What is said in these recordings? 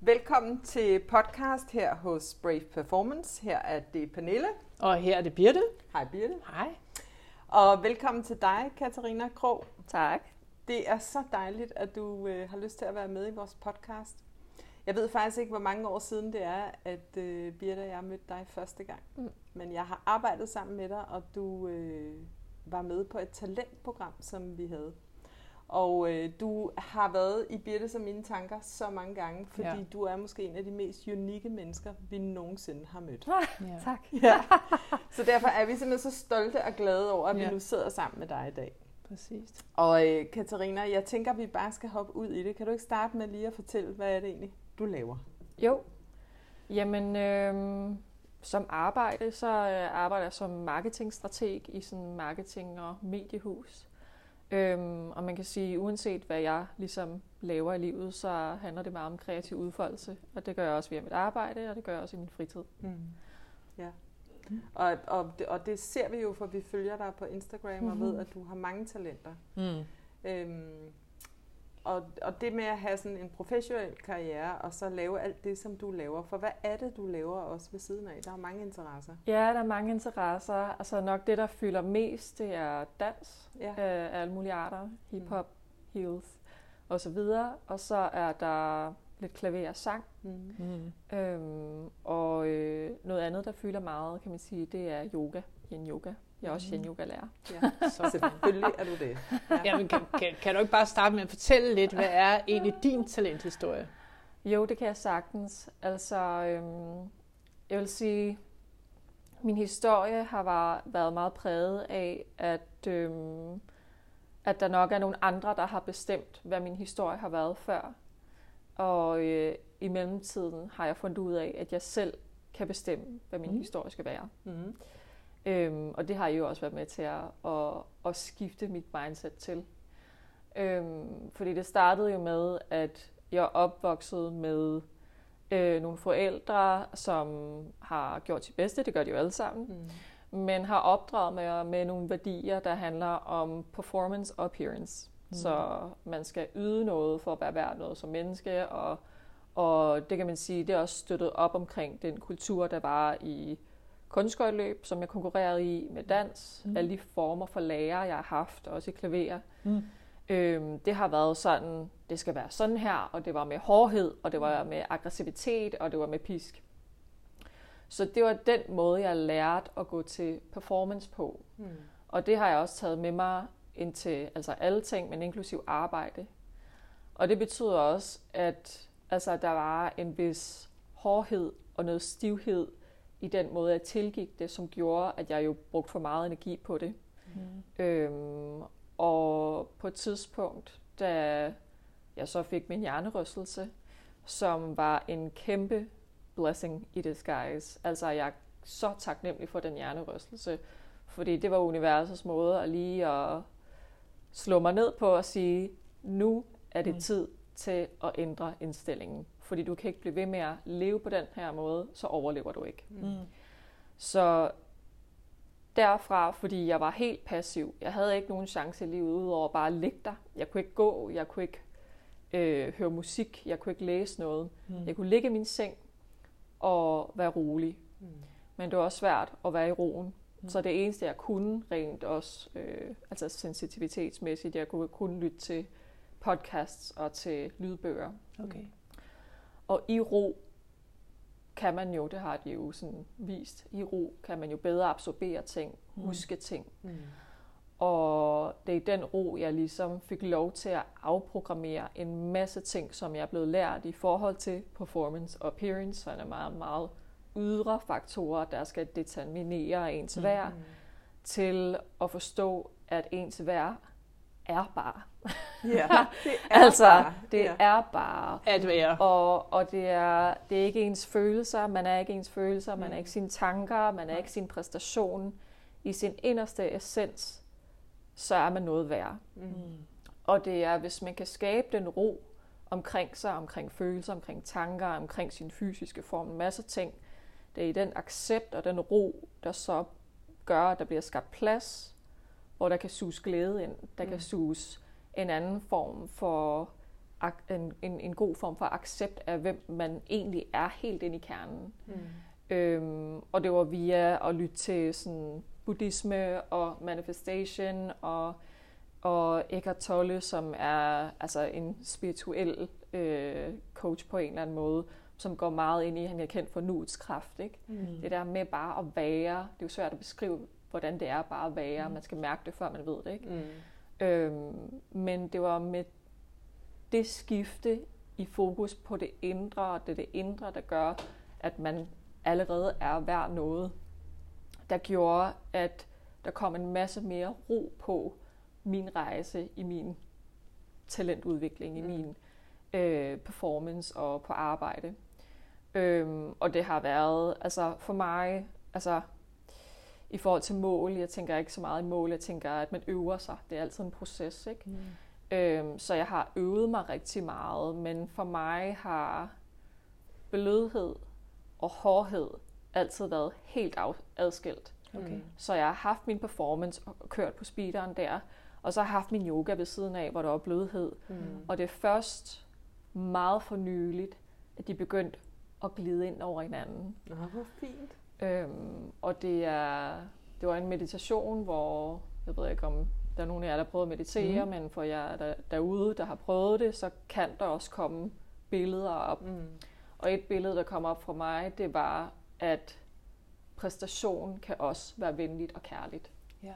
Velkommen til podcast her hos Brave Performance. Her er det Pernille. Og her er det Birte. Hej Birte. Hej. Og velkommen til dig, Katarina Krog. Tak. Det er så dejligt, at du øh, har lyst til at være med i vores podcast. Jeg ved faktisk ikke, hvor mange år siden det er, at øh, Birte og jeg mødte dig første gang. Mm. Men jeg har arbejdet sammen med dig, og du øh, var med på et talentprogram, som vi havde. Og øh, du har været i Birte som mine tanker så mange gange, fordi ja. du er måske en af de mest unikke mennesker, vi nogensinde har mødt. Ja. Tak. Ja. Så derfor er vi simpelthen så stolte og glade over, at ja. Vi nu sidder sammen med dig i dag. Præcis. Og øh, Katarina, jeg tænker, at vi bare skal hoppe ud i det. Kan du ikke starte med lige at fortælle, hvad er det egentlig, du laver? Jo. Jamen, øhm, som arbejde, så øh, arbejder jeg som marketingstrateg i sådan en marketing- og mediehus. Øhm, og man kan sige, uanset hvad jeg ligesom laver i livet, så handler det meget om kreativ udfoldelse. Og det gør jeg også via mit arbejde, og det gør jeg også i min fritid. Mm. Ja. Og, og, det, og det ser vi jo, for vi følger dig på Instagram mm-hmm. og ved, at du har mange talenter. Mm. Øhm, og, og det med at have sådan en professionel karriere, og så lave alt det, som du laver. For hvad er det, du laver også ved siden af? Der er mange interesser. Ja, der er mange interesser. Altså nok det, der fylder mest, det er dans Ja. øh, af alle mulige arter. Hip-hop, heels og så videre. Og så er der lidt klaver og sang. Mm. Mm. Øhm, og øh, noget andet, der fylder meget, kan man sige, det er yoga. Yin yoga. Jeg er også Mhm. yin yoga lærer. Ja. Så selvfølgelig er du det. Ja. Jamen, kan, kan, kan du ikke bare starte med at fortælle lidt, hvad er egentlig din talenthistorie? Jo, det kan jeg sagtens. Altså, øhm, jeg vil sige, min historie har var, været meget præget af, at, øhm, at der nok er nogle andre, der har bestemt, hvad min historie har været før. Og øh, i mellemtiden har jeg fundet ud af, at jeg selv kan bestemme, hvad min mm. historie skal være. Mm. Øhm, og det har I jo også været med til at, at, at skifte mit mindset til. Øhm, fordi det startede jo med, at jeg er opvokset med øh, nogle forældre, som har gjort sit bedste, det gør de jo alle sammen, Mm. men har opdraget mig med nogle værdier, der handler om performance og appearance. Mm. Så man skal yde noget for at være værd noget som menneske, og, og det kan man sige, det er også støttet op omkring den kultur, der var i kunstskøjteløb, som jeg konkurrerede i med dans, Mm. mm. alle de former for lærer, jeg har haft, også i klaver. Mm. Øhm, det har været sådan, det skal være sådan her, og det var med hårdhed, og det var med aggressivitet, og det var med pisk. Så det var den måde, jeg lærte at gå til performance på. Mm. Og det har jeg også taget med mig ind til altså alle ting, men inklusiv arbejde. Og det betyder også, at altså, der var en vis hårdhed og noget stivhed i den måde, jeg tilgik det, som gjorde, at jeg jo brugte for meget energi på det. Mm. Øhm, og på et tidspunkt, da jeg så fik min hjernerystelse, som var en kæmpe blessing i disguise. Altså, jeg er så taknemmelig for den hjernerystelse, fordi det var universets måde at lige at slå mig ned på og sige, nu er det Mm. tid til at ændre indstillingen. Fordi du kan ikke blive ved med at leve på den her måde, så overlever du ikke. Mm. Så derfra, fordi jeg var helt passiv, jeg havde ikke nogen chance i livet, udover bare at ligge der. Jeg kunne ikke gå, jeg kunne ikke øh, høre musik, jeg kunne ikke læse noget. Mm. Jeg kunne ligge i min seng og være rolig. Mm. Men det var også svært at være i roen. Mm. Så det eneste, jeg kunne rent også, øh, altså sensitivitetsmæssigt, jeg kunne kun lytte til podcasts og til lydbøger. Okay. Og i ro kan man jo, det har de jo sådan vist, i ro kan man jo bedre absorbere ting, Mm. huske ting. Mm. Og det er i den ro, jeg ligesom fik lov til at afprogrammere en masse ting, som jeg er blevet lært i forhold til performance og appearance, så er meget, meget ydre faktorer, der skal determinere ens Mm. værd, til at forstå, at ens værd er bare. Ja, det er altså, bare. det ja. er bare. At være. Og, og det, er, det er ikke ens følelser, man er ikke ens følelser, man Mm. er ikke sine tanker, man er ikke sin præstation. I sin inderste essens, så er man noget værd. Mm. Mm. Og det er, hvis man kan skabe den ro omkring sig, omkring følelser, omkring tanker, omkring sin fysiske form, en masse ting. Det er i den accept og den ro, der så gør, at der bliver skabt plads, hvor der kan suges glæde ind, der Mm. kan suges en anden form for en, en, en god form for accept af, hvem man egentlig er helt ind i kernen. Mm. Øhm, og det var via at lytte til sådan buddhisme og manifestation og, og Eckhart Tolle, som er altså en spirituel øh, coach på en eller anden måde, som går meget ind i, han er kendt for nuets kraft. Ikke? Mm. Det der med bare at være, det er jo svært at beskrive, hvordan det er bare at være. Mm. Man skal mærke det, før man ved det. Ikke? Mm. Øhm, men det var med det skifte i fokus på det indre, og det er det indre, der gør, at man allerede er værd noget, der gjorde, at der kom en masse mere ro på min rejse i min talentudvikling, i Mm. min øh, performance og på arbejde. Øhm, og det har været, altså for mig, altså i forhold til mål, jeg tænker ikke så meget i mål, jeg tænker, at man øver sig. Det er altid en proces, ikke? Mm. Øhm, så jeg har øvet mig rigtig meget, men for mig har blødhed og hårdhed altid været helt adskilt. Okay. Så jeg har haft min performance og kørt på speederen der, og så har jeg haft min yoga ved siden af, hvor der var blødhed. Mm. Og det er først meget for nyligt, at de begyndte at glide ind over hinanden. Nå, hvor fint. Øhm, og det er det var en meditation, hvor jeg ved ikke om der er nogen af jer, der har prøvet at meditere, mm. men for jer der, derude, der har prøvet det, så kan der også komme billeder op. Mm. Og et billede, der kom op for mig, det var, at præstation kan også være venligt og kærligt. Ja.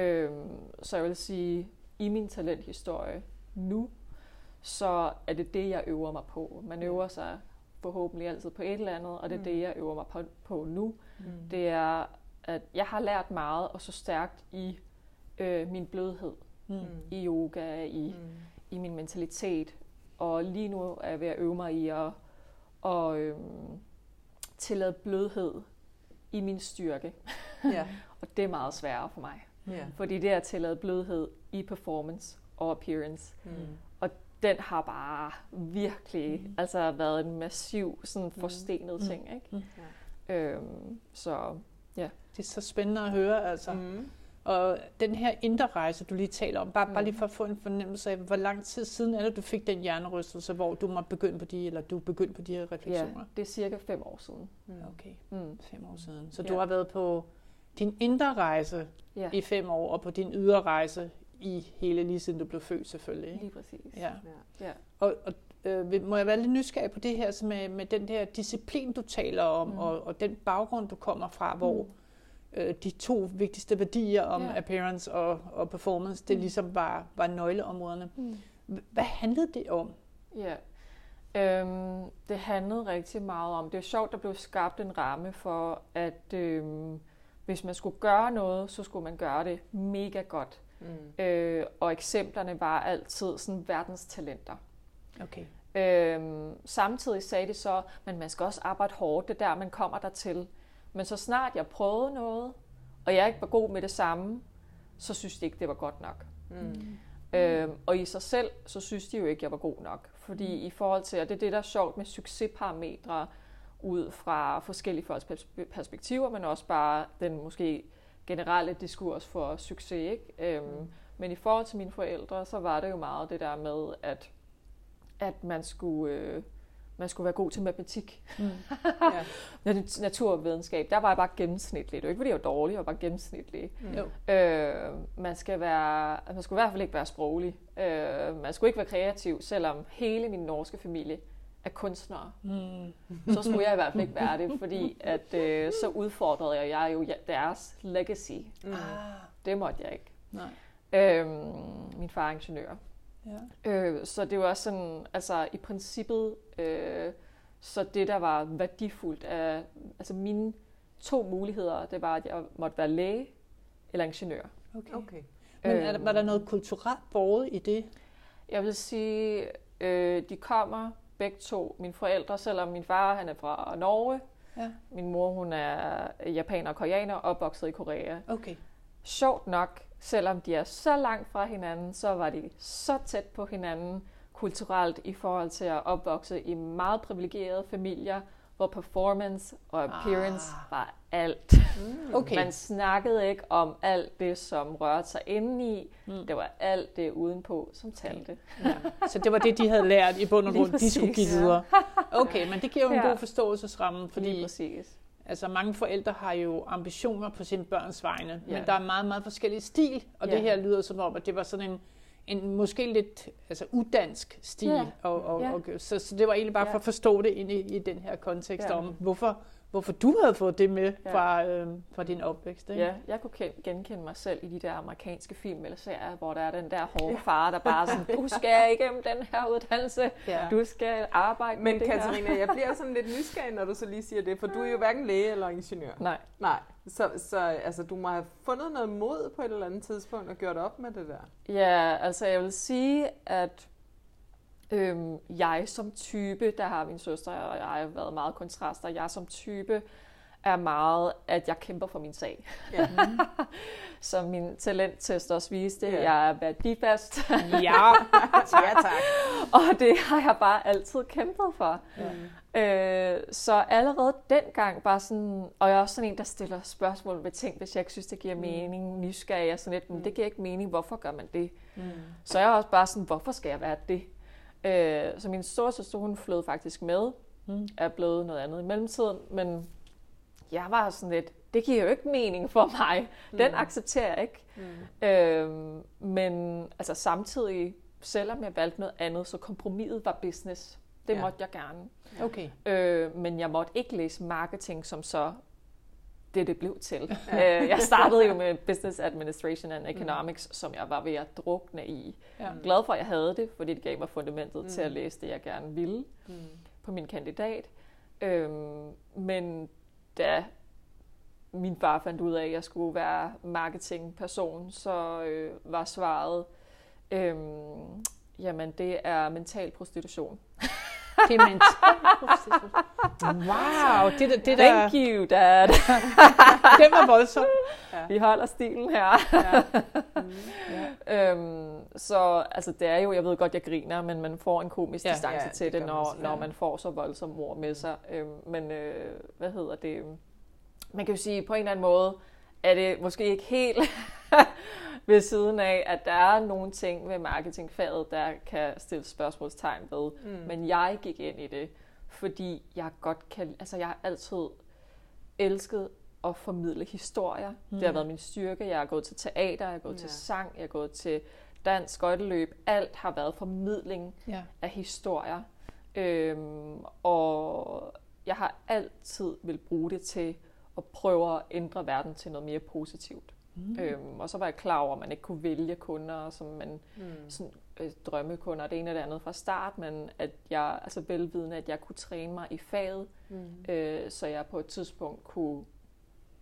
Øhm, så jeg vil sige, i min talenthistorie nu, så er det det, jeg øver mig på. Man øver sig forhåbentlig altid på et eller andet, og det er Mm. det, jeg øver mig på, på nu. Mm. Det er, at jeg har lært meget og så stærkt i øh, min blødhed, Mm. i yoga, i, Mm. i min mentalitet. Og lige nu er jeg ved at øve mig i at, at øhm, tillade blødhed i min styrke. Ja. Og det er meget sværere for mig. Ja. Fordi det er at tillade blødhed i performance og appearance. Mm. Den har bare virkelig Mm. altså været en massiv sådan forstenet Mm. ting. Ikke? Mm. Øhm, så Det er så spændende at høre, altså. Mm. Og den her indre rejse, du lige taler om, bare, bare Mm. lige for at få en fornemmelse af, hvor lang tid siden er det, du fik den hjernerystelse, hvor du måtte begynde på de, eller du begyndte på de her ja, refleksioner? det er cirka fem år siden. Mm. Okay, Mm. fem år siden. Så Ja. du har været på din indre rejse Ja, i fem år, og på din ydre rejse i hele, lige siden du blev født selvfølgelig. Ikke? lige præcis. Ja. Ja. Ja. Og, og øh, må jeg være lidt nysgerrig på det her så med, med den der disciplin, du taler om, Mm. mm. og, og den baggrund, du kommer fra, hvor øh, de to vigtigste værdier om Ja. appearance og, og performance, det Mm. ligesom var, var nøgleområderne. Mm. Hvad handlede det om? Ja. Øhm, det handlede rigtig meget om, det er sjovt, der blev skabt en ramme for, at øhm, hvis man skulle gøre noget, så skulle man gøre det mega godt. Mm. Øh, og eksemplerne var altid sådan verdenstalenter. Okay. Øhm, samtidig sagde det så, men man skal også arbejde hårdt, det er der, man kommer der til. Men så snart jeg prøvede noget, og jeg ikke var god med det samme, så synes de ikke, det var godt nok. Mm. Øhm, og i sig selv, så synes de jo ikke, jeg var god nok. Fordi i forhold til, og det er det, der er sjovt med succesparametre, ud fra forskellige folks pers- perspektiver, men også bare den måske generelle diskurs for succes. Ikke? Øhm, Mm. Men i forhold til mine forældre, så var det jo meget det der med, at, at man skulle... Øh, man skulle være god til matematik. Mm. Ja. Nat- Naturvidenskab, der var jeg bare gennemsnitlig. Det var ikke, fordi jeg var dårlig, jeg var bare gennemsnitlig. Mm. Jo. Øh, man, skal være, man skulle i hvert fald ikke være sproglig. Øh, man skulle ikke være kreativ, selvom hele min norske familie er kunstnere. Mm. Så skulle jeg i hvert fald ikke være det, fordi at, øh, så udfordrede jeg, jeg jo deres legacy. Mm. Ah, Det måtte jeg ikke. nej. Øh, min far er ingeniør. Ja. Øh, så det var også sådan, altså i princippet, øh, så det der var værdifuldt af, altså mine to muligheder, det var, at jeg måtte være læge eller ingeniør. Okay. Okay. Men er, der- Øhm, var der noget kulturelt båret i det? Jeg vil sige, øh, de kommer begge to, mine forældre, selvom min far han er fra Norge, Ja. min mor hun er japaner og koreaner, opvokset i Korea. Okay. Sjovt nok, selvom de er så langt fra hinanden, så var de så tæt på hinanden kulturelt i forhold til at opvokse i meget privilegerede familier, hvor performance og appearance Ah. var alt. Okay. Man snakkede ikke om alt det, som rørte sig indeni. Mm. Det var alt det udenpå, som talte. Ja. Så det var det, de havde lært i bund og Lige grund, de skulle give videre. Okay, men det giver jo en Ja. god forståelsesramme, Lige fordi præcis. altså, mange forældre har jo ambitioner på sine børns vegne, Ja. men der er meget, meget forskellige stil, og det Ja. her lyder som om, at det var sådan en, en måske lidt altså, udansk stil, Ja. og, og, Ja. og, så, så det var egentlig bare Ja. for at forstå det ind i, i den her kontekst Ja. om, hvorfor, hvorfor du havde fået det med Ja. fra, øh, fra din opvækst. Ikke? Ja, jeg kunne ken- genkende mig selv i de der amerikanske film eller serier, hvor der er den der hårde far, der bare er sådan, du skal igennem den her uddannelse, Ja. du skal arbejde Men med det her. Katarina, jeg bliver sådan lidt nysgerrig, når du så lige siger det, for du er jo hverken læge eller ingeniør. Nej, Nej, så, så altså, du må have fundet noget mod på et eller andet tidspunkt og gjort op med det der. Ja, altså jeg vil sige, at øhm, jeg som type, der har min søster og jeg været meget kontraster, jeg som type er meget, at jeg kæmper for min sag. Ja. Som min talenttest også viste, Ja. jeg er værdifast, ja. ja, tak. og det har jeg bare altid kæmpet for. Ja. Øh, så allerede dengang bare sådan, og jeg er også sådan en, der stiller spørgsmål ved ting, hvis jeg ikke synes, det giver mening, nysgerrig og sådan lidt, men det giver ikke mening, hvorfor gør man det? Mm. Så jeg er også bare sådan, hvorfor skal jeg være det? Øh, så min storesøster, hun flød faktisk med, Mm. er blevet noget andet i mellemtiden, men jeg var sådan lidt, det giver jo ikke mening for mig. Den Mm. accepterer jeg ikke. Mm. Øh, men altså samtidig, selvom jeg valgte noget andet, så kompromiset var business. Det Ja. måtte jeg gerne. Okay. Øh, men jeg måtte ikke læse marketing som så det, det blev til. øh, jeg startede jo med Business Administration and Economics, mm. som jeg var ved at drukne i. Ja. Glad for, at jeg havde det, fordi det gav mig fundamentet mm. til at Mm. læse det, jeg gerne ville Mm. på min kandidat. Øhm, men da min far fandt ud af, at jeg skulle være marketingperson, så øh, var svaret, øhm, jamen det er mental prostitution. Det er Wow, det, der- det der, Thank you, dad. det var voldsomt. Vi holder stilen her. Ja. Mm. øhm, så altså, det er jo, jeg ved godt, jeg griner, men man får en komisk Ja. ja, distance Ja, ja, det til det, man når, når man får så voldsom ord med sig. Øhm, men øh, hvad hedder det? Man kan jo sige, på en eller anden måde, er det måske ikke helt ved siden af, at der er nogle ting ved marketingfaget, der kan stille spørgsmålstegn ved. Mm. Men jeg gik ind i det, fordi jeg godt kan, altså jeg har altid elsket at formidle historier. Mm. Det har været min styrke. Jeg har gået til teater, jeg har gået ja. til sang, jeg har gået til dans, skøjteløb. Alt har været formidling Ja. af historier. Øhm, og jeg har altid vil bruge det til at prøve at ændre verden til noget mere positivt. Mm. Øhm, og så var jeg klar over, at man ikke kunne vælge kunder, som man Mm. sådan, øh, drømmekunder, det ene og det andet fra start, men at jeg, altså velvidende, at jeg kunne træne mig i faget, Mm. øh, så jeg på et tidspunkt kunne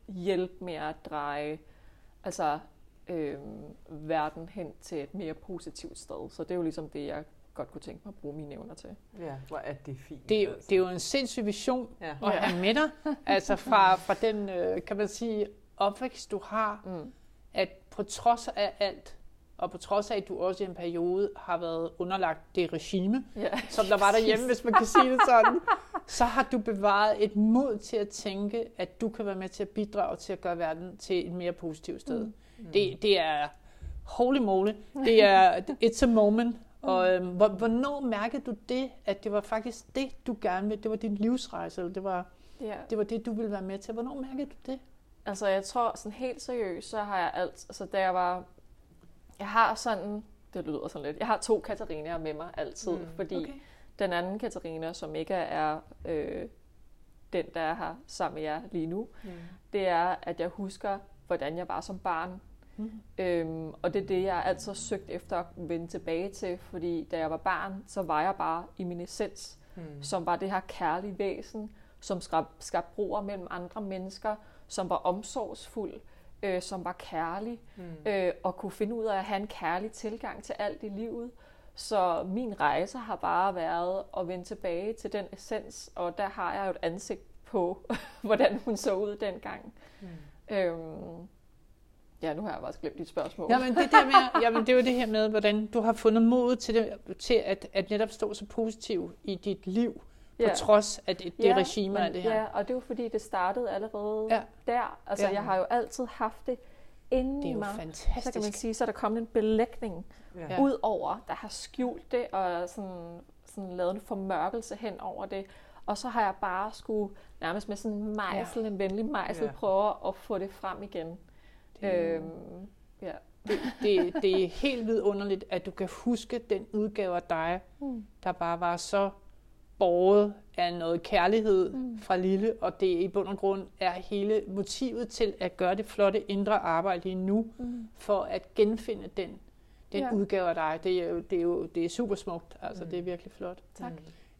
hjælpe med at dreje altså, øh, verden hen til et mere positivt sted. Så det er jo ligesom det, jeg godt kunne tænke mig at bruge mine evner til. Ja, hvor er det fint. Det er, jo, altså. det er jo en sindssyg vision Ja. at have med dig. Altså fra, fra den, øh, kan man sige, opvækst, du har, Mm. at på trods af alt, og på trods af, at du også i en periode har været underlagt det regime, Ja. som der var derhjemme, hvis man kan sige det sådan, så har du bevaret et mod til at tænke, at du kan være med til at bidrage til at gøre verden til et mere positivt sted. Mm. Det, det er holy moly. Det er it's a moment. Og øhm, hvor- hvornår mærkede du det, at det var faktisk det, du gerne ville? Det var din livsrejse, eller det var ja. det, var det du ville være med til. Hvornår mærkede du det? Altså, jeg tror sådan helt seriøst, så har jeg alt, altså da jeg var, jeg har sådan, det lyder sådan lidt, jeg har to Katarinaer med mig altid, mm. fordi okay. den anden Katarina, som ikke er øh, den, der er her sammen med jer lige nu, Mm. det er, at jeg husker, hvordan jeg var som barn. Mm. Øhm, og det er det, jeg altid har søgt efter at vende tilbage til, fordi da jeg var barn, så var jeg bare i min essens, Mm. som var det her kærlige væsen, som skab, skabte broer mellem andre mennesker, som var omsorgsfuld, øh, som var kærlig, Mm. øh, og kunne finde ud af at have en kærlig tilgang til alt i livet. Så min rejse har bare været at vende tilbage til den essens, og der har jeg jo et ansigt på, hvordan hun så ud dengang. Mm. Øhm, ja, nu har jeg bare glemt dit spørgsmål. Jamen det, der med, jamen, det er jo det her med, hvordan du har fundet mod til, det, til at, at netop stå så positiv i dit liv, på Ja. trods af det, det Ja, regime men, af det her. Ja, og det er jo fordi, det startede allerede Ja. der. Altså, Ja. jeg har jo altid haft det inde Det er jo mig. Så kan man fantastisk. sige, så er der kommet en belægning Ja. Ud over, der har skjult det, og sådan, sådan lavet en formørkelse hen over det. Og så har jeg bare skulle nærmest med sådan en mejsel, ja. en venlig mejsel, ja. prøve at få det frem igen. Øhm, ja. Det, det, det er helt vidunderligt, at du kan huske den udgave af dig, Mm. der bare var så båret af noget kærlighed Mm. mm. fra Lille, og det i bund og grund er hele motivet til at gøre det flotte indre arbejde lige nu, Mm. for at genfinde den, den Ja. udgave af dig. Det er det er jo det er super smukt, altså Mm. mm. det er virkelig flot. Tak.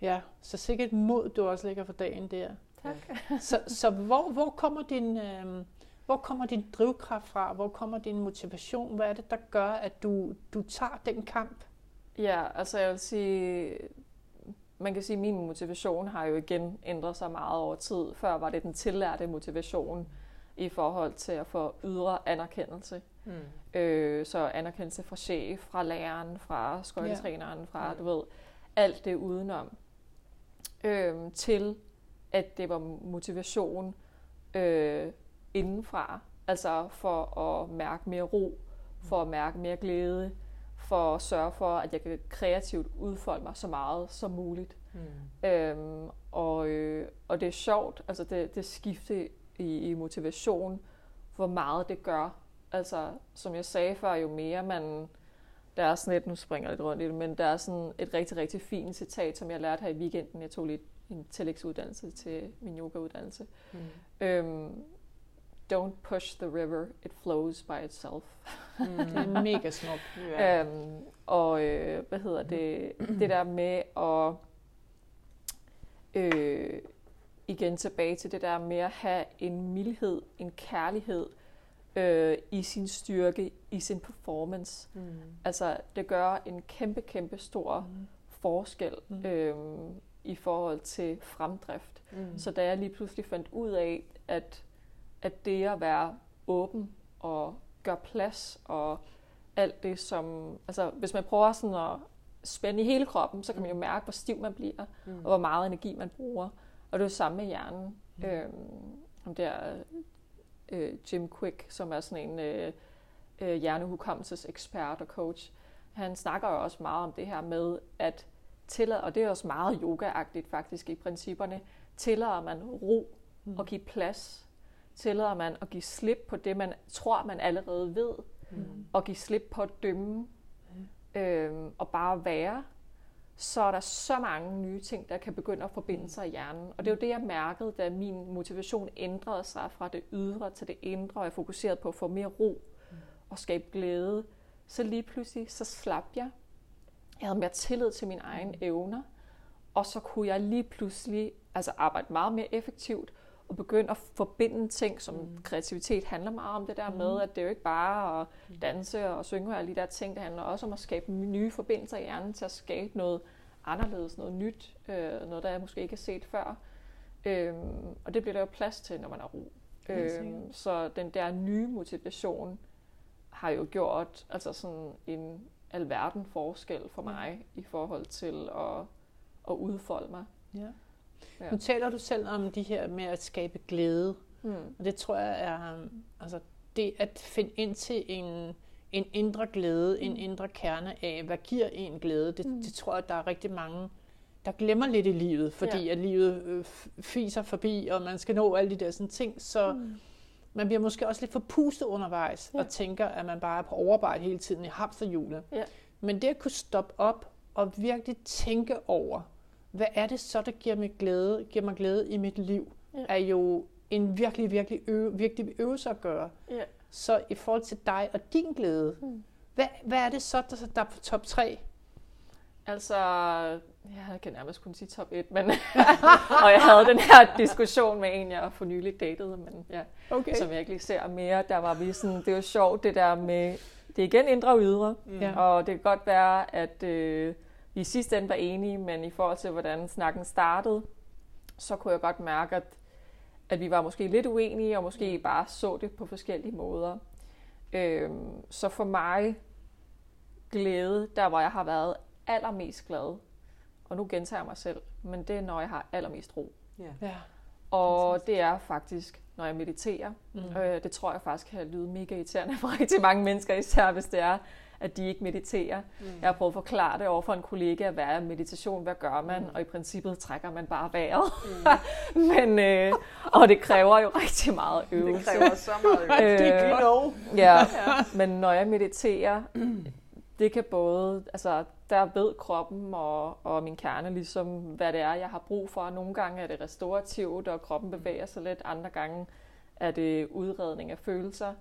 Ja, så sikkert mod, du også lægger for dagen der. Tak. Så, så hvor, hvor, kommer din, øh, hvor kommer din drivkraft fra? Hvor kommer din motivation? Hvad er det, der gør, at du, du tager den kamp? Ja, altså jeg vil sige, man kan sige, at min motivation har jo igen ændret sig meget over tid. Før var det den tillærte motivation i forhold til at få ydre anerkendelse. Mm. Øh, så anerkendelse fra chef, fra læreren, fra skøjtetræneren, fra, Ja. du ved, alt det udenom. Øh, til at det var motivation øh, indenfra. Altså for at mærke mere ro, for at mærke mere glæde, for at sørge for, at jeg kan kreativt udfolde mig så meget som muligt. Mm. Øhm, og, øh, og det er sjovt, altså det, det skifte i, i motivation, hvor meget det gør. Altså, som jeg sagde før, jo mere man... Der er sådan et, nu springer jeg lidt rundt i det, men der er sådan et rigtig, rigtig fint citat, som jeg lærte her i weekenden. Jeg tog lige en tillægsuddannelse til min yogauddannelse. Mm. Øhm, Don't push the river, it flows by itself. Det er mega smukt. Øhm, og øh, hvad hedder det, det der med at øh, igen tilbage til det der med at have en mildhed, en kærlighed øh, i sin styrke, i sin performance. Mm. Altså det gør en kæmpe, kæmpe stor Mm. forskel Mm. øh, i forhold til fremdrift. Mm. Så da jeg lige pludselig fandt ud af, at, at det at være åben og gøre plads og alt det som... Altså, hvis man prøver sådan at spænde i hele kroppen, så kan man jo mærke, hvor stiv man bliver, Mm. og hvor meget energi man bruger. Og det er jo samme med hjernen. Mm. Øhm, om der øh, Jim Quick, som er sådan en øh, øh, hjernehukommelsesekspert og coach, han snakker jo også meget om det her med, at tillade, og det er også meget yogaagtigt faktisk i principperne, tillader man ro Mm. og give plads, tillader man at give slip på det, man tror, man allerede ved, Mm. og give slip på at dømme, øhm, og bare være, så er der så mange nye ting, der kan begynde at forbinde sig i hjernen. Og det er jo det, jeg mærkede, da min motivation ændrede sig fra det ydre til det indre, og jeg fokuserede på at få mere ro og skabe glæde. Så lige pludselig, så slap jeg. Jeg havde mere tillid til mine egne evner, og så kunne jeg lige pludselig altså arbejde meget mere effektivt, og begynde at forbinde ting, som mm. kreativitet handler meget om det der med, at det er jo ikke bare at danse og synge og alle de der ting, det handler også om at skabe nye forbindelser i hjernen til at skabe noget anderledes, noget nyt, øh, noget der jeg måske ikke har set før. Øhm, og det bliver der jo plads til, når man er ro. Øhm, så den der nye motivation har jo gjort altså sådan en alverden forskel for mig i forhold til at, at udfolde mig. Ja. Ja. Nu taler du selv om de her med at skabe glæde, Hmm. og det tror jeg er um, altså det at finde ind til en, en indre glæde, en indre kerne af, hvad giver en glæde, det, Mm. det tror jeg, der er rigtig mange, der glemmer lidt i livet, fordi Ja. at livet øh, fiser forbi, og man skal nå alle de der sådan ting, så Mm. man bliver måske også lidt forpustet undervejs, Ja. og tænker, at man bare er på overarbejde hele tiden i hamsterhjulet. Ja. Men det at kunne stoppe op og virkelig tænke over, hvad er det så, der giver mig glæde, giver mig glæde i mit liv, Ja. er jo en virkelig, virkelig øve, vigtig øvelse at gøre. Ja. Så i forhold til dig og din glæde, Mm. hvad, hvad er det så, der, der er på top 3? Altså, jeg kan nærmest kun sige top 1, men og jeg havde den her diskussion med en, jeg for nylig datede, men ja, Okay. som jeg ikke lige ser mere, der var vi sådan, det er jo sjovt det der med, det er igen indre og ydre, Mm. Og det kan godt være, at øh, i sidste ende var enige, men i forhold til, hvordan snakken startede, så kunne jeg godt mærke, at, at vi var måske lidt uenige, og måske bare så det på forskellige måder. Øhm, så for mig, glæde, der hvor jeg har været allermest glad, og nu gentager jeg mig selv, men det er, når jeg har allermest ro. Ja. Ja. Og det er faktisk, når jeg mediterer. Mm. Øh, det tror jeg faktisk kan lyde mega irriterende for rigtig mange mennesker, især hvis det er, at de ikke mediterer. Mm. Jeg har prøvet at forklare det over for en kollega, hvad er meditation, hvad gør man? Mm. Og i princippet trækker man bare vejret. Mm. Men, øh, og det kræver jo rigtig meget øvelse. Det kræver så meget øvelse. det kan lov. Ja, men når jeg mediterer, det kan både, altså der ved kroppen og, og min kerne ligesom, hvad det er, jeg har brug for. Nogle gange er det restaurativt, og kroppen bevæger sig lidt. Andre gange er det udredning af følelser.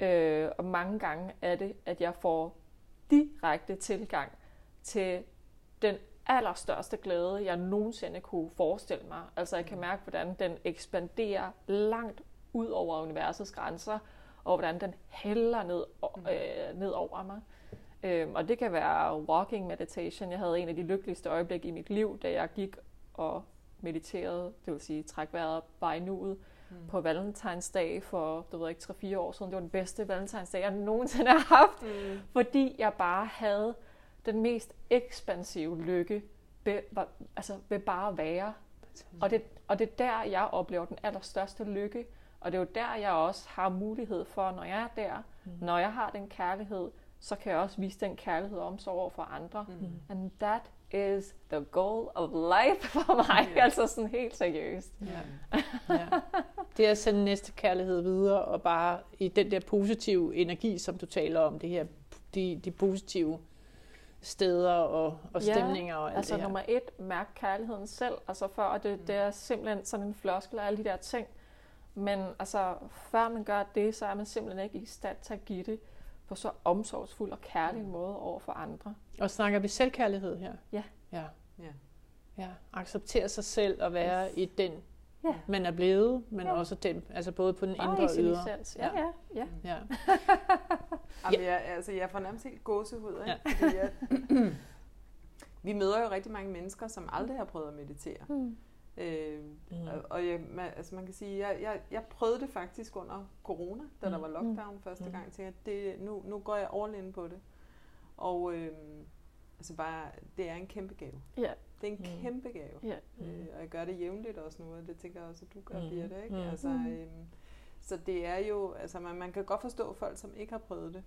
Øh, og mange gange er det, at jeg får direkte tilgang til den allerstørste glæde, jeg nogensinde kunne forestille mig. Altså jeg kan mærke, hvordan den ekspanderer langt ud over universets grænser, og hvordan den hælder ned, øh, ned over mig. Øhm, og det kan være walking meditation. Jeg havde en af de lykkeligste øjeblikke i mit liv, da jeg gik og mediterede, det vil sige træk vejret bare i nuet, mm. på valentinsdag for, du ved ikke, 3-4 år siden. Det var den bedste valentinsdag, jeg nogensinde har haft, mm. fordi jeg bare havde den mest ekspansive lykke ved, altså ved bare at være. Og det, og det er der, jeg oplever den allerstørste lykke. Og det er jo der, jeg også har mulighed for, når jeg er der, mm. når jeg har den kærlighed, så kan jeg også vise den kærlighed og omsorg over for andre. Mm. And that is the goal of life for mig. Yeah. Altså sådan helt seriøst. Yeah. ja. Det er at sende næste kærlighed videre, og bare i den der positive energi, som du taler om, det her, de, de positive steder og, og stemninger ja, og alt altså det her. nummer et, mærk kærligheden selv, altså før, og det, mm. det er simpelthen sådan en floskel af alle de der ting. Men altså, før man gør det, så er man simpelthen ikke i stand til at give det på så omsorgsfuld og kærlig en måde over for andre. Og snakker vi selvkærlighed her? Ja. Ja. Ja. ja. Acceptere sig selv og være Yes. i den, Ja. man er blevet, men Ja. også den, altså både på den Bare indre og ydre. essens. Ja, ja, ja. ja. Jamen, jeg, altså, jeg får nærmest helt gåsehud, ikke? Ja. Fordi jeg, vi møder jo rigtig mange mennesker, som aldrig har prøvet at meditere. Mm. Øh, Mm. og, og jeg, man, altså man kan sige, jeg, jeg, jeg prøvede det faktisk under corona, da der Mm. var lockdown første Mm. gang. Jeg tænkte, at det, nu, nu går jeg all in på det. Og øh, altså bare, det er en kæmpe gave. Ja. Det er en Mm. kæmpe gave. Ja. Øh, og jeg gør det jævnligt også nu, og det tænker jeg også, at du gør, Mm. mm. Birte, ikke? Mm. Altså, øhm, så det er jo, altså man, man kan godt forstå folk, som ikke har prøvet det,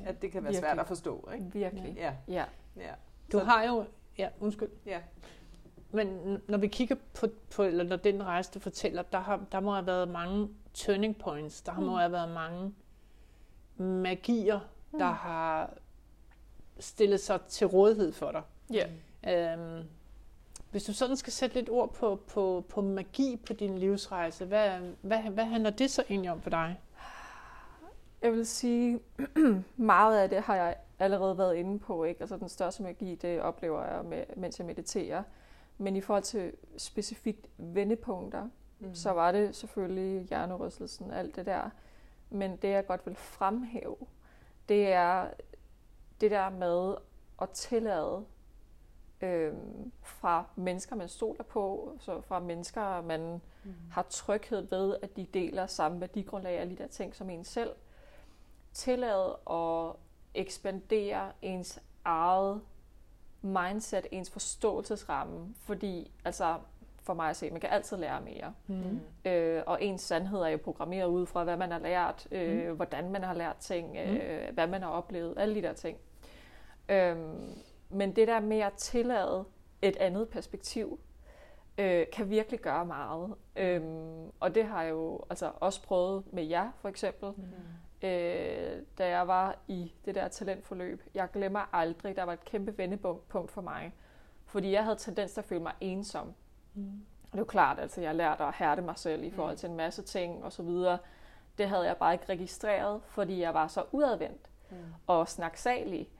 Ja. at det kan være Virkelig. svært at forstå, ikke? Virkelig. Ja, Ja. ja. Du Så- har jo, ja, undskyld, Ja, men når vi kigger på, på eller når den rejse, du fortæller, der, har, der må have været mange turning points, der må Mm. have været mange magier, Mm. der har stillet sig til rådighed for dig. Ja. Øhm, hvis du sådan skal sætte lidt ord på, på, på magi på din livsrejse, hvad, hvad, hvad handler det så egentlig om for dig? Jeg vil sige, meget af det har jeg allerede været inde på. Ikke? Altså den største magi, det oplever jeg, med, mens jeg mediterer. Men i forhold til specifikt vendepunkter, mm. så var det selvfølgelig hjernerystelsen, alt det der. Men det, jeg godt vil fremhæve, det er det der med at tillade øhm, fra mennesker, man stoler på, så fra mennesker, man mm. har tryghed ved, at de deler samme værdigrundlag alle de der ting som en selv. Tillade at ekspandere ens eget mindset, ens forståelsesramme, fordi altså for mig at se, man kan altid lære mere. Mm. Øh, og ens sandhed er jo programmeret ud fra, hvad man har lært, øh, mm. hvordan man har lært ting, øh, hvad man har oplevet, alle de der ting. Øhm, men det der med at tillade et andet perspektiv, øh, kan virkelig gøre meget. Øhm, og det har jeg jo altså også prøvet med jer, for eksempel. Mm. Øh, da jeg var i det der talentforløb. Jeg glemmer aldrig, der var et kæmpe vendepunkt for mig. Fordi jeg havde tendens til at føle mig ensom. Mm. Og det er jo klart, altså jeg lærte at hærde mig selv i forhold til en masse ting og så videre. Det havde jeg bare ikke registreret, fordi jeg var så udadvendt Mm. og snaksalig.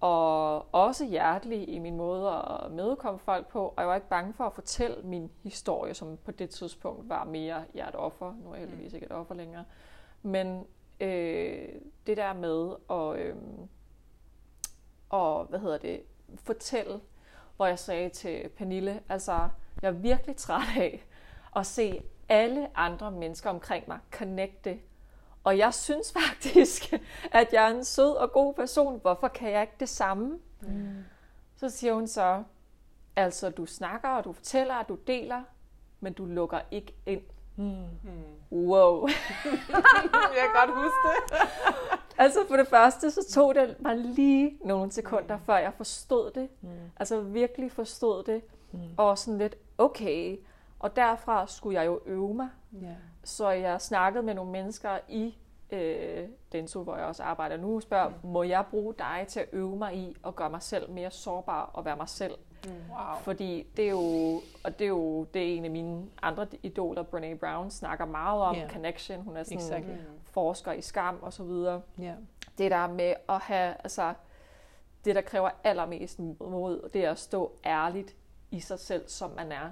Og også hjertelig i min måde at mødekomme folk på. Og jeg var ikke bange for at fortælle min historie, som på det tidspunkt var mere, jeg er et offer. Nu er jeg heldigvis ikke et offer længere. Men øh, det der med at, øh, og, hvad hedder det, fortælle, hvor jeg sagde til Pernille, altså jeg er virkelig træt af at se alle andre mennesker omkring mig connecte. Og jeg synes faktisk, at jeg er en sød og god person. Hvorfor kan jeg ikke det samme? Mm. Så siger hun så, Altså, du snakker, og du fortæller, og du deler, men du lukker ikke ind. Mm. Wow. jeg kan godt huske det. altså for det første, så tog det mig lige nogle sekunder, mm. før jeg forstod det. Mm. Altså virkelig forstod det. Mm. Og sådan lidt, okay. Og derfra skulle jeg jo øve mig. Ja. Så jeg snakkede med nogle mennesker i øh, Denso, hvor jeg også arbejder nu, og spørger, mm. må jeg bruge dig til at øve mig i at gøre mig selv mere sårbar og være mig selv? Mm. Wow. Fordi det er jo, og det er jo det er en af mine andre idoler, Brene Brown, snakker meget om yeah. connection. Hun er sådan Exactly. forsker i skam og så videre. Ja. Det der med at have, altså, det der kræver allermest mod, det er at stå ærligt i sig selv, som man er.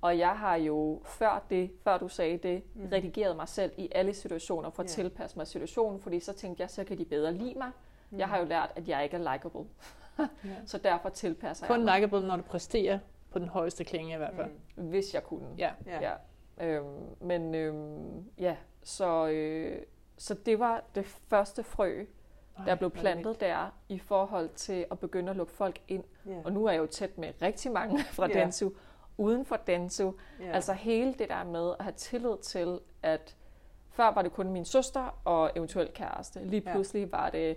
Og jeg har jo før det, før du sagde det, Mm. redigeret mig selv i alle situationer for at Ja. tilpasse mig situationen, fordi så tænkte jeg, så kan de bedre lide mig. Mm. Jeg har jo lært, at jeg ikke er likable. Ja. Så derfor tilpasser Kun jeg mig, likeable, når du præsterer på den højeste klinge i hvert fald. Mm. hvis jeg kunne. Ja. Ja. Ja. Øhm, men øhm, ja, så, øh, så det var det første frø, der blev plantet der i forhold til at begynde at lukke folk ind. Ja. Og nu er jeg jo tæt med rigtig mange fra Ja. Densu, uden for Densu. Ja. Altså hele det der med at have tillid til, at før var det kun min søster og eventuelt kæreste. Lige Ja. pludselig var det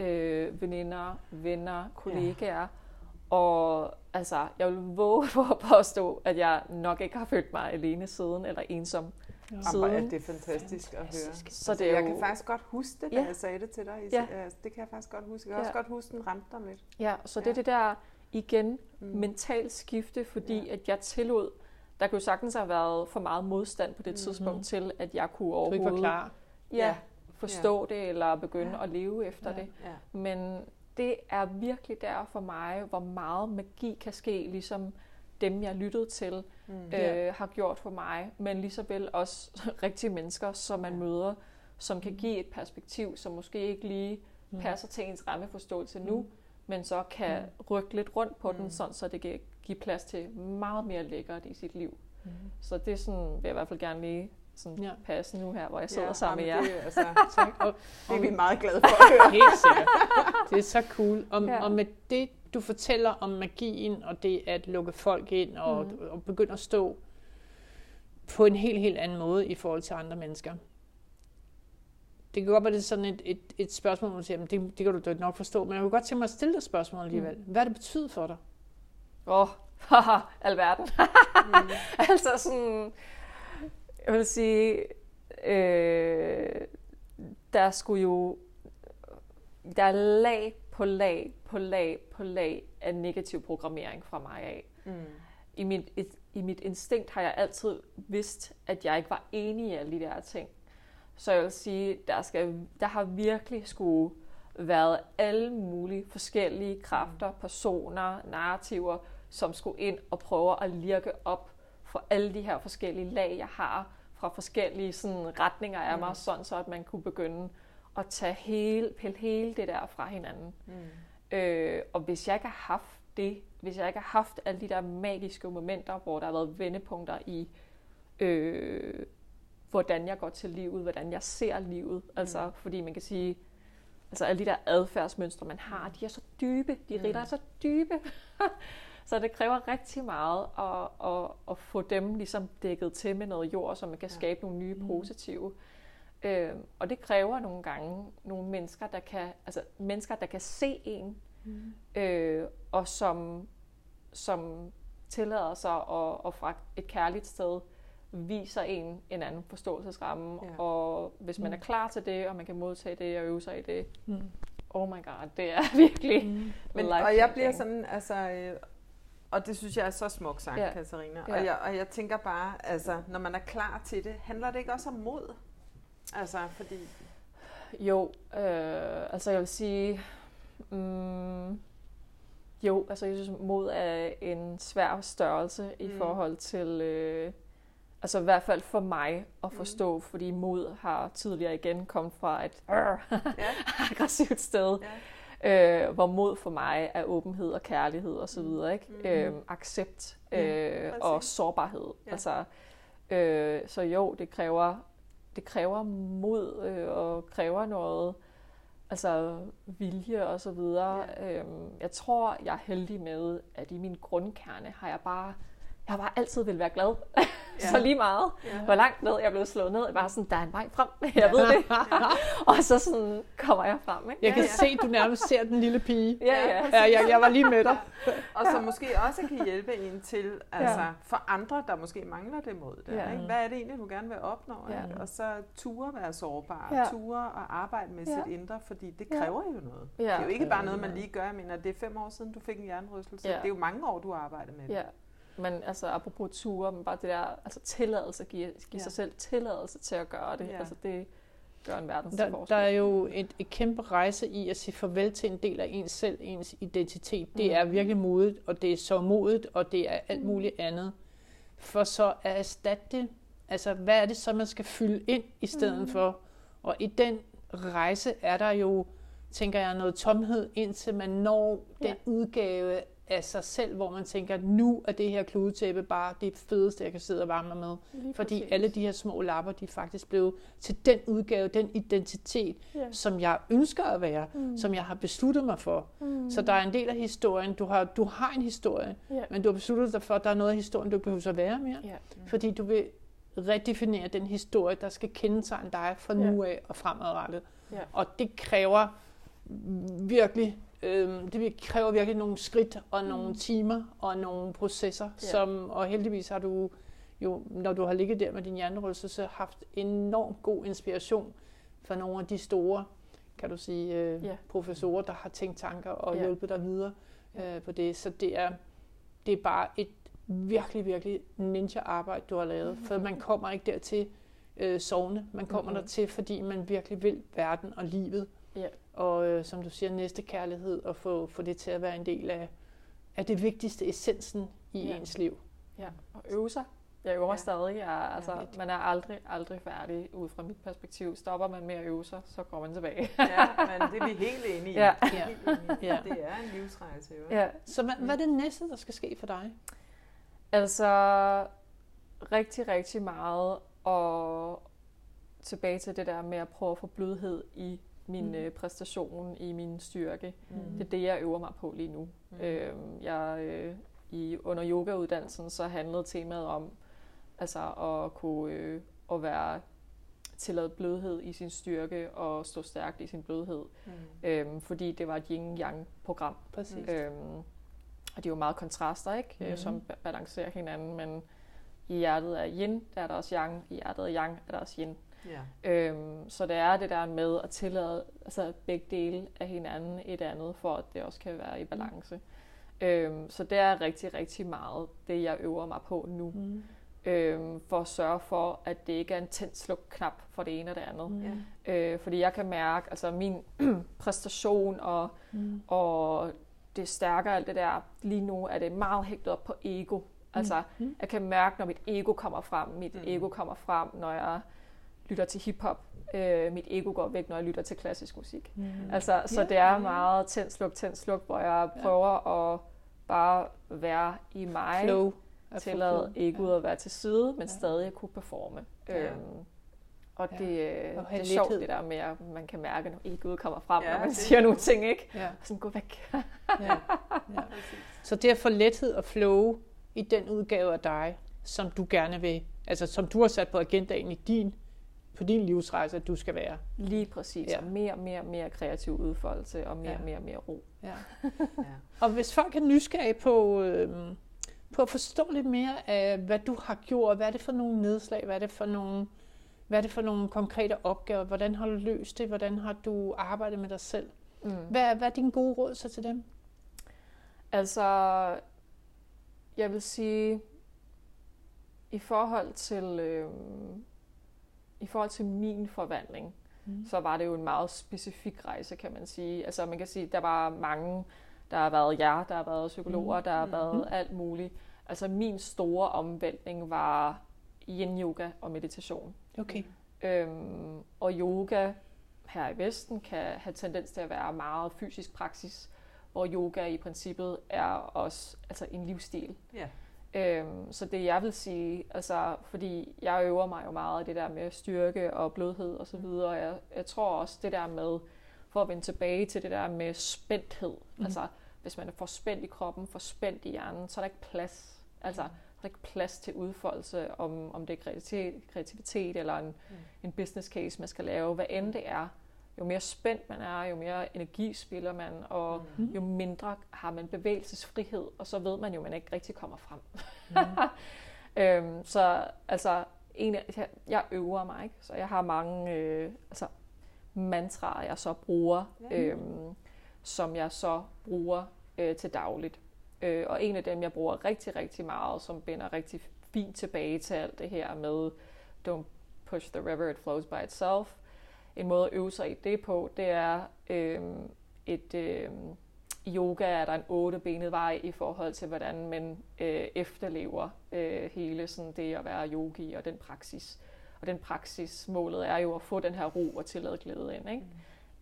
øh, veninder, venner, kollegaer. Og altså, jeg vil våge på at påstå, at jeg nok ikke har følt mig alene siden, eller ensom Jamen, siden. er det fantastisk at høre. Fantastisk. Så Altså, det er jeg jo- kan faktisk godt huske det, da Ja. jeg sagde det til dig. Ja. altså, Det kan jeg faktisk godt huske. Jeg kan Ja. også godt huske, den ramte dig lidt. Ja, så det Ja. er det der igen Mm. mentalt skifte, fordi Ja. at jeg tillod, der kunne sagtens have været for meget modstand på det Mhm. tidspunkt til, at jeg kunne overhovedet var klar. Ja, Ja. forstå det eller begynde at leve efter Ja. det. Ja. Men det er virkelig der for mig, hvor meget magi kan ske, ligesom dem, jeg lyttede til, Mm. øh, har gjort for mig, men lige så vel også rigtige mennesker, som man Ja. møder, som kan give et perspektiv, som måske ikke lige Mm. passer til ens rammeforståelse nu, Mm. Men så kan rykke lidt rundt på Mm. den, sådan, så det kan give plads til meget mere lækkert i sit liv. Mm. Så det er sådan, vil jeg i hvert fald gerne lige sådan Ja. passe nu her, hvor jeg sidder Ja, sammen med jer. Det, altså, Tak. Og, det er vi meget glade for at høre. Helt sikkert. Det er så cool. Og, Ja. og med det, du fortæller om magien, og det at lukke folk ind, og, mm. og begynde at stå på en helt, helt anden måde i forhold til andre mennesker. Det kan godt være, det er sådan et, et, et spørgsmål, hvor du siger, "Men det, det kan du da nok forstå, men jeg kunne godt tænke mig at stille dig spørgsmål alligevel. Hvad det betyder for dig? Åh, oh, haha, alverden. Mm. altså sådan, jeg vil sige, øh, der skulle jo, der er lag på lag på lag på lag af negativ programmering fra mig af. Mm. I mit, et, I mit instinkt har jeg altid vidst, at jeg ikke var enig i alle de der ting. Så jeg vil sige, der, skal, der har virkelig skulle været alle mulige forskellige kræfter, personer, narrativer, som skulle ind og prøve at lirke op for alle de her forskellige lag, jeg har fra forskellige sådan, retninger af mig, Mm. sådan så at man kunne begynde at tage hele, pille hele det der fra hinanden. Mm. Øh, og hvis jeg ikke har haft det, hvis jeg ikke har haft alle de der magiske momenter, hvor der har været vendepunkter i, øh, hvordan jeg går til livet, hvordan jeg ser livet, mm. altså fordi man kan sige, altså alle de der adfærdsmønstre, man har, de er så dybe, de Mm. ritter er så dybe, så det kræver rigtig meget at, at, at få dem ligesom dækket til med noget jord, så man kan Ja. skabe nogle nye Mm. positive. Øh, og det kræver nogle gange nogle mennesker, der kan, altså mennesker, der kan se en, Mm. øh, og som, som tillader sig at, at fra et kærligt sted viser en en anden forståelsesramme, Ja. og hvis man Mm. er klar til det, og man kan modtage det og øve sig i det, Mm. oh my god, det er virkelig Mm. Men, life og jeg bliver sådan, altså, øh, og det synes jeg er så smukt sagt, ja. Katarina. Ja. Og, jeg, og jeg tænker bare, altså, når man er klar til det, handler det ikke også om mod? Altså, fordi... Jo, øh, altså jeg vil sige, mm, jo, altså jeg synes mod er en svær størrelse i Mm. forhold til, øh, altså i hvert fald for mig at Mm. forstå, fordi mod har tidligere igen kommet fra et Ja, aggressivt sted, ja. øh, hvor mod for mig er åbenhed og kærlighed og så videre, ikke? Mm. Øh, accept Mm. øh, og Præcis. sårbarhed. Ja. Altså, øh, så jo, det kræver, det kræver mod øh, og kræver noget altså vilje og så videre. Ja. Øhm, jeg tror, jeg er heldig med, at i min grundkerne har jeg bare, jeg har bare altid vil være glad. Ja. så lige meget, Ja. ja. hvor langt ned jeg blev slået ned, jeg bare sådan, der er en vej frem, jeg ved det. og så sådan kommer jeg frem, ikke? Jeg kan Ja, se, at du nærmest ser den lille pige. Ja, ja. Ja, jeg, jeg var lige med dig. Og som måske også kan hjælpe en til, altså for andre, der måske mangler det mod det. Ja. Ikke? Hvad er det egentlig, du gerne vil opnå? Ja. Ikke? Og så ture være sårbar, Ja. ture og arbejde med Ja. sit indre, fordi det Ja. kræver jo noget. Ja. Det er jo ikke bare noget, man lige gør. Jeg mener, det er fem år siden, du fik en hjernerystelse. Ja. Det er jo mange år, du har arbejdet med det. Ja, men altså apropos ture, men bare det der, altså tilladelse, give, give Ja. sig selv tilladelse til at gøre det, Ja. altså det gør en verdens Der, forskel. der er jo et, et kæmpe rejse i at sige farvel til en del af ens selv, ens identitet. Det er virkelig modigt, og det er så modigt, og det er alt muligt andet. For så at erstatte det, altså hvad er det så, man skal fylde ind i stedet mm. for? Og i den rejse er der jo, tænker jeg, noget tomhed, indtil man når Ja. den udgave af sig selv, hvor man tænker, nu er det her kludetæppe bare det fedeste, jeg kan sidde og varme mig med. Lige Fordi præcis. alle de her små lapper, de er faktisk blevet til den udgave, den identitet, Ja. som jeg ønsker at være, mm. som jeg har besluttet mig for. Mm. Så der er en del af historien, du har, du har en historie, Ja. men du har besluttet dig for, at der er noget af historien, du ikke behøver at være mere. Ja. Fordi du vil redefinere den historie, der skal kendetegne dig fra Ja. nu af og fremadrettet. Ja. Og det kræver virkelig, øh, det kræver virkelig nogle skridt og nogle timer og nogle processer, Ja. som, og heldigvis har du jo, når du har ligget der med din hjernerystelse, haft enormt god inspiration fra nogle af de store, kan du sige, øh, Ja. professorer, der har tænkt tanker og Ja. hjulpet dig videre øh, på det. Så det er, det er bare et virkelig, virkelig ninja-arbejde, du har lavet. For man kommer ikke dertil øh, sovende. Man kommer Mhm. dertil, fordi man virkelig vil verden og livet. Ja. Og øh, som du siger, næste kærlighed og få, få det til at være en del af, af det vigtigste, essensen i Ja. ens liv. ja. Og øve sig. Jeg øver Ja. ja. stadig. Jeg, altså, Ja. man er aldrig, aldrig færdig ud fra mit perspektiv. Stopper man med at øve sig, så går man tilbage. ja, men det er vi helt enige i. Ja. Vi er helt enige i. Ja. Det er en livsrejse, jo. ja. Så hvad, hvad er det næste, der skal ske for dig? Altså rigtig, rigtig meget og tilbage til det der med at prøve at få blødhed i min Mm. mm. præstation, i min styrke. Mm. Det er det, jeg øver mig på lige nu. Mm. Øhm, jeg, øh, i, under yogauddannelsen så handlede temaet om altså at kunne øh, at være tillade blødhed i sin styrke og stå stærkt i sin blødhed. Mm. Øhm, fordi det var et yin-yang-program. Præcis. Øhm, og det er jo meget kontraster, ikke? Mm. som ba- balancerer hinanden, men i hjertet er yin, der er der også yang. I hjertet er yang, er der også yin. Ja. Øhm, så det er det der med at tillade altså begge dele af hinanden et andet, for at det også kan være i balance. Øhm, så det er rigtig, rigtig meget det, jeg øver mig på nu. Mm. Øhm, for at sørge for, at det ikke er en tændt sluk-knap for det ene og det andet. Mm. Øh, fordi jeg kan mærke, altså min præstation og, Mm. og det stærke og alt det der, lige nu er det meget hægtet op på ego. Altså, Mm. jeg kan mærke, når mit ego kommer frem. Mit Mm. mm. ego kommer frem, når jeg lytter til hiphop. Øh, mit ego går væk, når jeg lytter til klassisk musik. Mm. Altså, så Ja, det er ja. meget tænd, sluk, tænd, sluk, hvor jeg Ja. prøver at bare være i mig. Flow. Tillade egoet at være til side, men Ja. stadig at kunne performe. Ja. Øhm, og Ja. det, øh, Og det er sjovt det der med, at man kan mærke, når egoet kommer frem, Ja, når man det- siger nogle ting, ikke? Ja. Sådan, gå væk. Ja. Ja. Så det at få lethed og flow i den udgave af dig, som du gerne vil, altså som du har sat på agendaen i din, på din livsrejse, at du skal være. Lige præcis. Ja. Og mere, mere, mere kreativ udfoldelse, og mere, Ja. ja. mere, mere ro. Ja. Ja. Og hvis folk er nysgerrige på, øh, på at forstå lidt mere af, hvad du har gjort, hvad er det for nogle nedslag, hvad er det for nogle, hvad er det for nogle konkrete opgaver, hvordan har du løst det, hvordan har du arbejdet med dig selv? Mm. Hvad, er- hvad er dine gode råd så til dem? Altså, jeg vil sige, i forhold til, øh, i forhold til min forvandling, Mm. så var det jo en meget specifik rejse, kan man sige. Altså, man kan sige, der var mange, der har været jer, der har været psykologer, Mm. der har Mm. været alt muligt. Altså, min store omvæltning var yin-yoga og meditation. Okay. Øhm, og yoga her i Vesten kan have tendens til at være meget fysisk praksis, hvor yoga i princippet er også altså en livsstil. Ja. Øhm, så det jeg vil sige, altså fordi jeg øver mig jo meget det der med styrke og blødhed og så videre, og jeg, jeg tror også det der med for at vende tilbage til det der med spændthed. Mm. Altså, hvis man er for spændt i kroppen, for spændt i hjernen, så er der ikke plads. Altså, der er ikke plads til udfoldelse, om, om det er kreativitet, kreativitet eller en, mm. en business case, man skal lave. Hvad end det er, jo mere spændt man er, jo mere energi spiller man, og mm. jo mindre har man bevægelsesfrihed, og så ved man jo, at man ikke rigtig kommer frem. Mm. øhm, så altså, en, jeg, jeg øver mig, ikke? så jeg har mange øh, altså, mantraer, jeg så bruger, ja. øhm, som jeg så bruger øh, til dagligt. Øh, og en af dem, jeg bruger rigtig, rigtig meget, som binder rigtig fint tilbage til alt det her med don't push the river, it flows by itself. En måde at øve sig i det på, det er øh, et... Øh, yoga er der en ottebenet vej i forhold til, hvordan man øh, efterlever øh, hele sådan det at være yogi og den praksis. Og den praksis, målet er jo at få den her ro og tillade glæde ind. Ikke? Mm.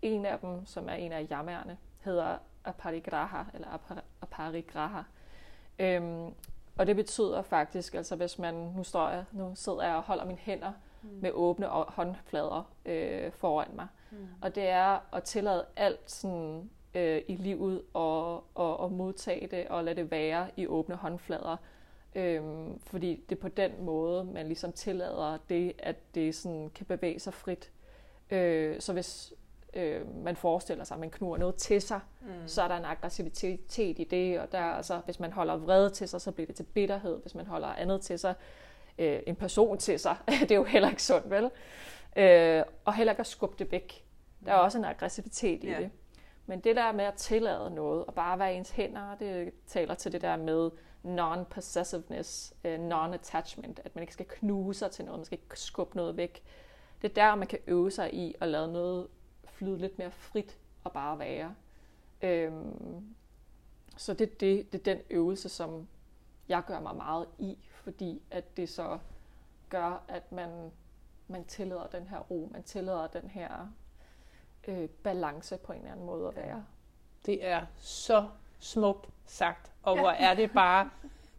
En af dem, som er en af jammerne, hedder aparigraha, eller aparigraha. Øhm, og det betyder faktisk, altså hvis man, nu står jeg, nu sidder jeg og holder mine hænder mm. med åbne håndflader øh, foran mig. Mm. Og det er at tillade alt sådan øh, i livet og, og, og modtage det og lade det være i åbne håndflader. Øhm, fordi det er på den måde, man ligesom tillader det, at det sådan kan bevæge sig frit. Øh, så hvis øh, man forestiller sig, at man knuger noget til sig, mm. så er der en aggressivitet i det, og der, altså, hvis man holder vrede til sig, så bliver det til bitterhed. Hvis man holder andet til sig, øh, en person til sig, det er jo heller ikke sundt, vel? Øh, og heller ikke at skubbe det væk. Der er også en aggressivitet i yeah. det. Men det der med at tillade noget, og bare være ens hænder, det taler til det der med non-possessiveness, uh, non-attachment, at man ikke skal knuse sig til noget, man skal ikke skubbe noget væk. Det er der, man kan øve sig i at lade noget flyde lidt mere frit og bare være. Øhm, så det, det, det er den øvelse, som jeg gør mig meget i, fordi at det så gør, at man, man tillader den her ro, man tillader den her øh, balance på en eller anden måde at være. Det er så smukt sagt, og hvor er det bare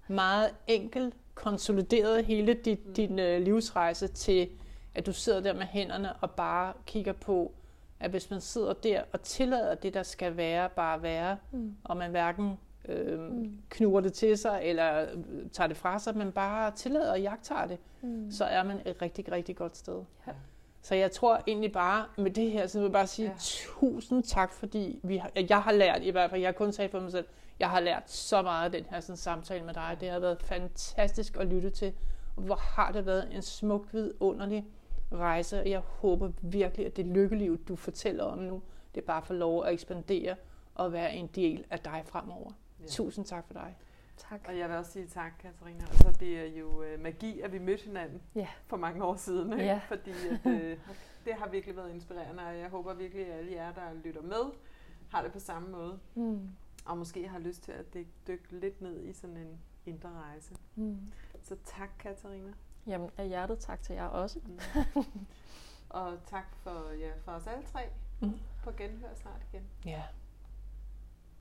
meget enkelt konsolideret hele dit, mm. din øh, livsrejse til, at du sidder der med hænderne og bare kigger på, at hvis man sidder der og tillader det, der skal være, bare være, mm. og man hverken øh, mm. knurrer det til sig, eller øh, tager det fra sig, men bare tillader og jagter det, mm. så er man et rigtig, rigtig godt sted. Ja. Så jeg tror egentlig bare med det her, så vil jeg bare sige ja. tusind tak, fordi vi har, jeg har lært, i hvert fald, jeg har kun sagt for mig selv, jeg har lært så meget af den her sådan, samtale med dig. Det har været fantastisk at lytte til. Hvor har det været en smuk, vidunderlig rejse. Og jeg håber virkelig, at det lykkeliv, du fortæller om nu, det bare får lov at ekspandere og være en del af dig fremover. Ja. Tusind tak for dig. Tak. Og jeg vil også sige tak, Katarina. Altså, det er jo øh, magi, at vi mødte hinanden ja. for mange år siden. Ikke? Ja. Fordi at, øh, det har virkelig været inspirerende, og jeg håber virkelig, at alle jer, der lytter med, har det på samme måde. Mm. Og måske har lyst til at dykke lidt ned i sådan en indre rejse. Mm. Så tak, Katarina. Jamen, af hjertet tak til jer også. Mm. og tak for, ja, for os alle tre. Mm. På genhør snart igen. Ja.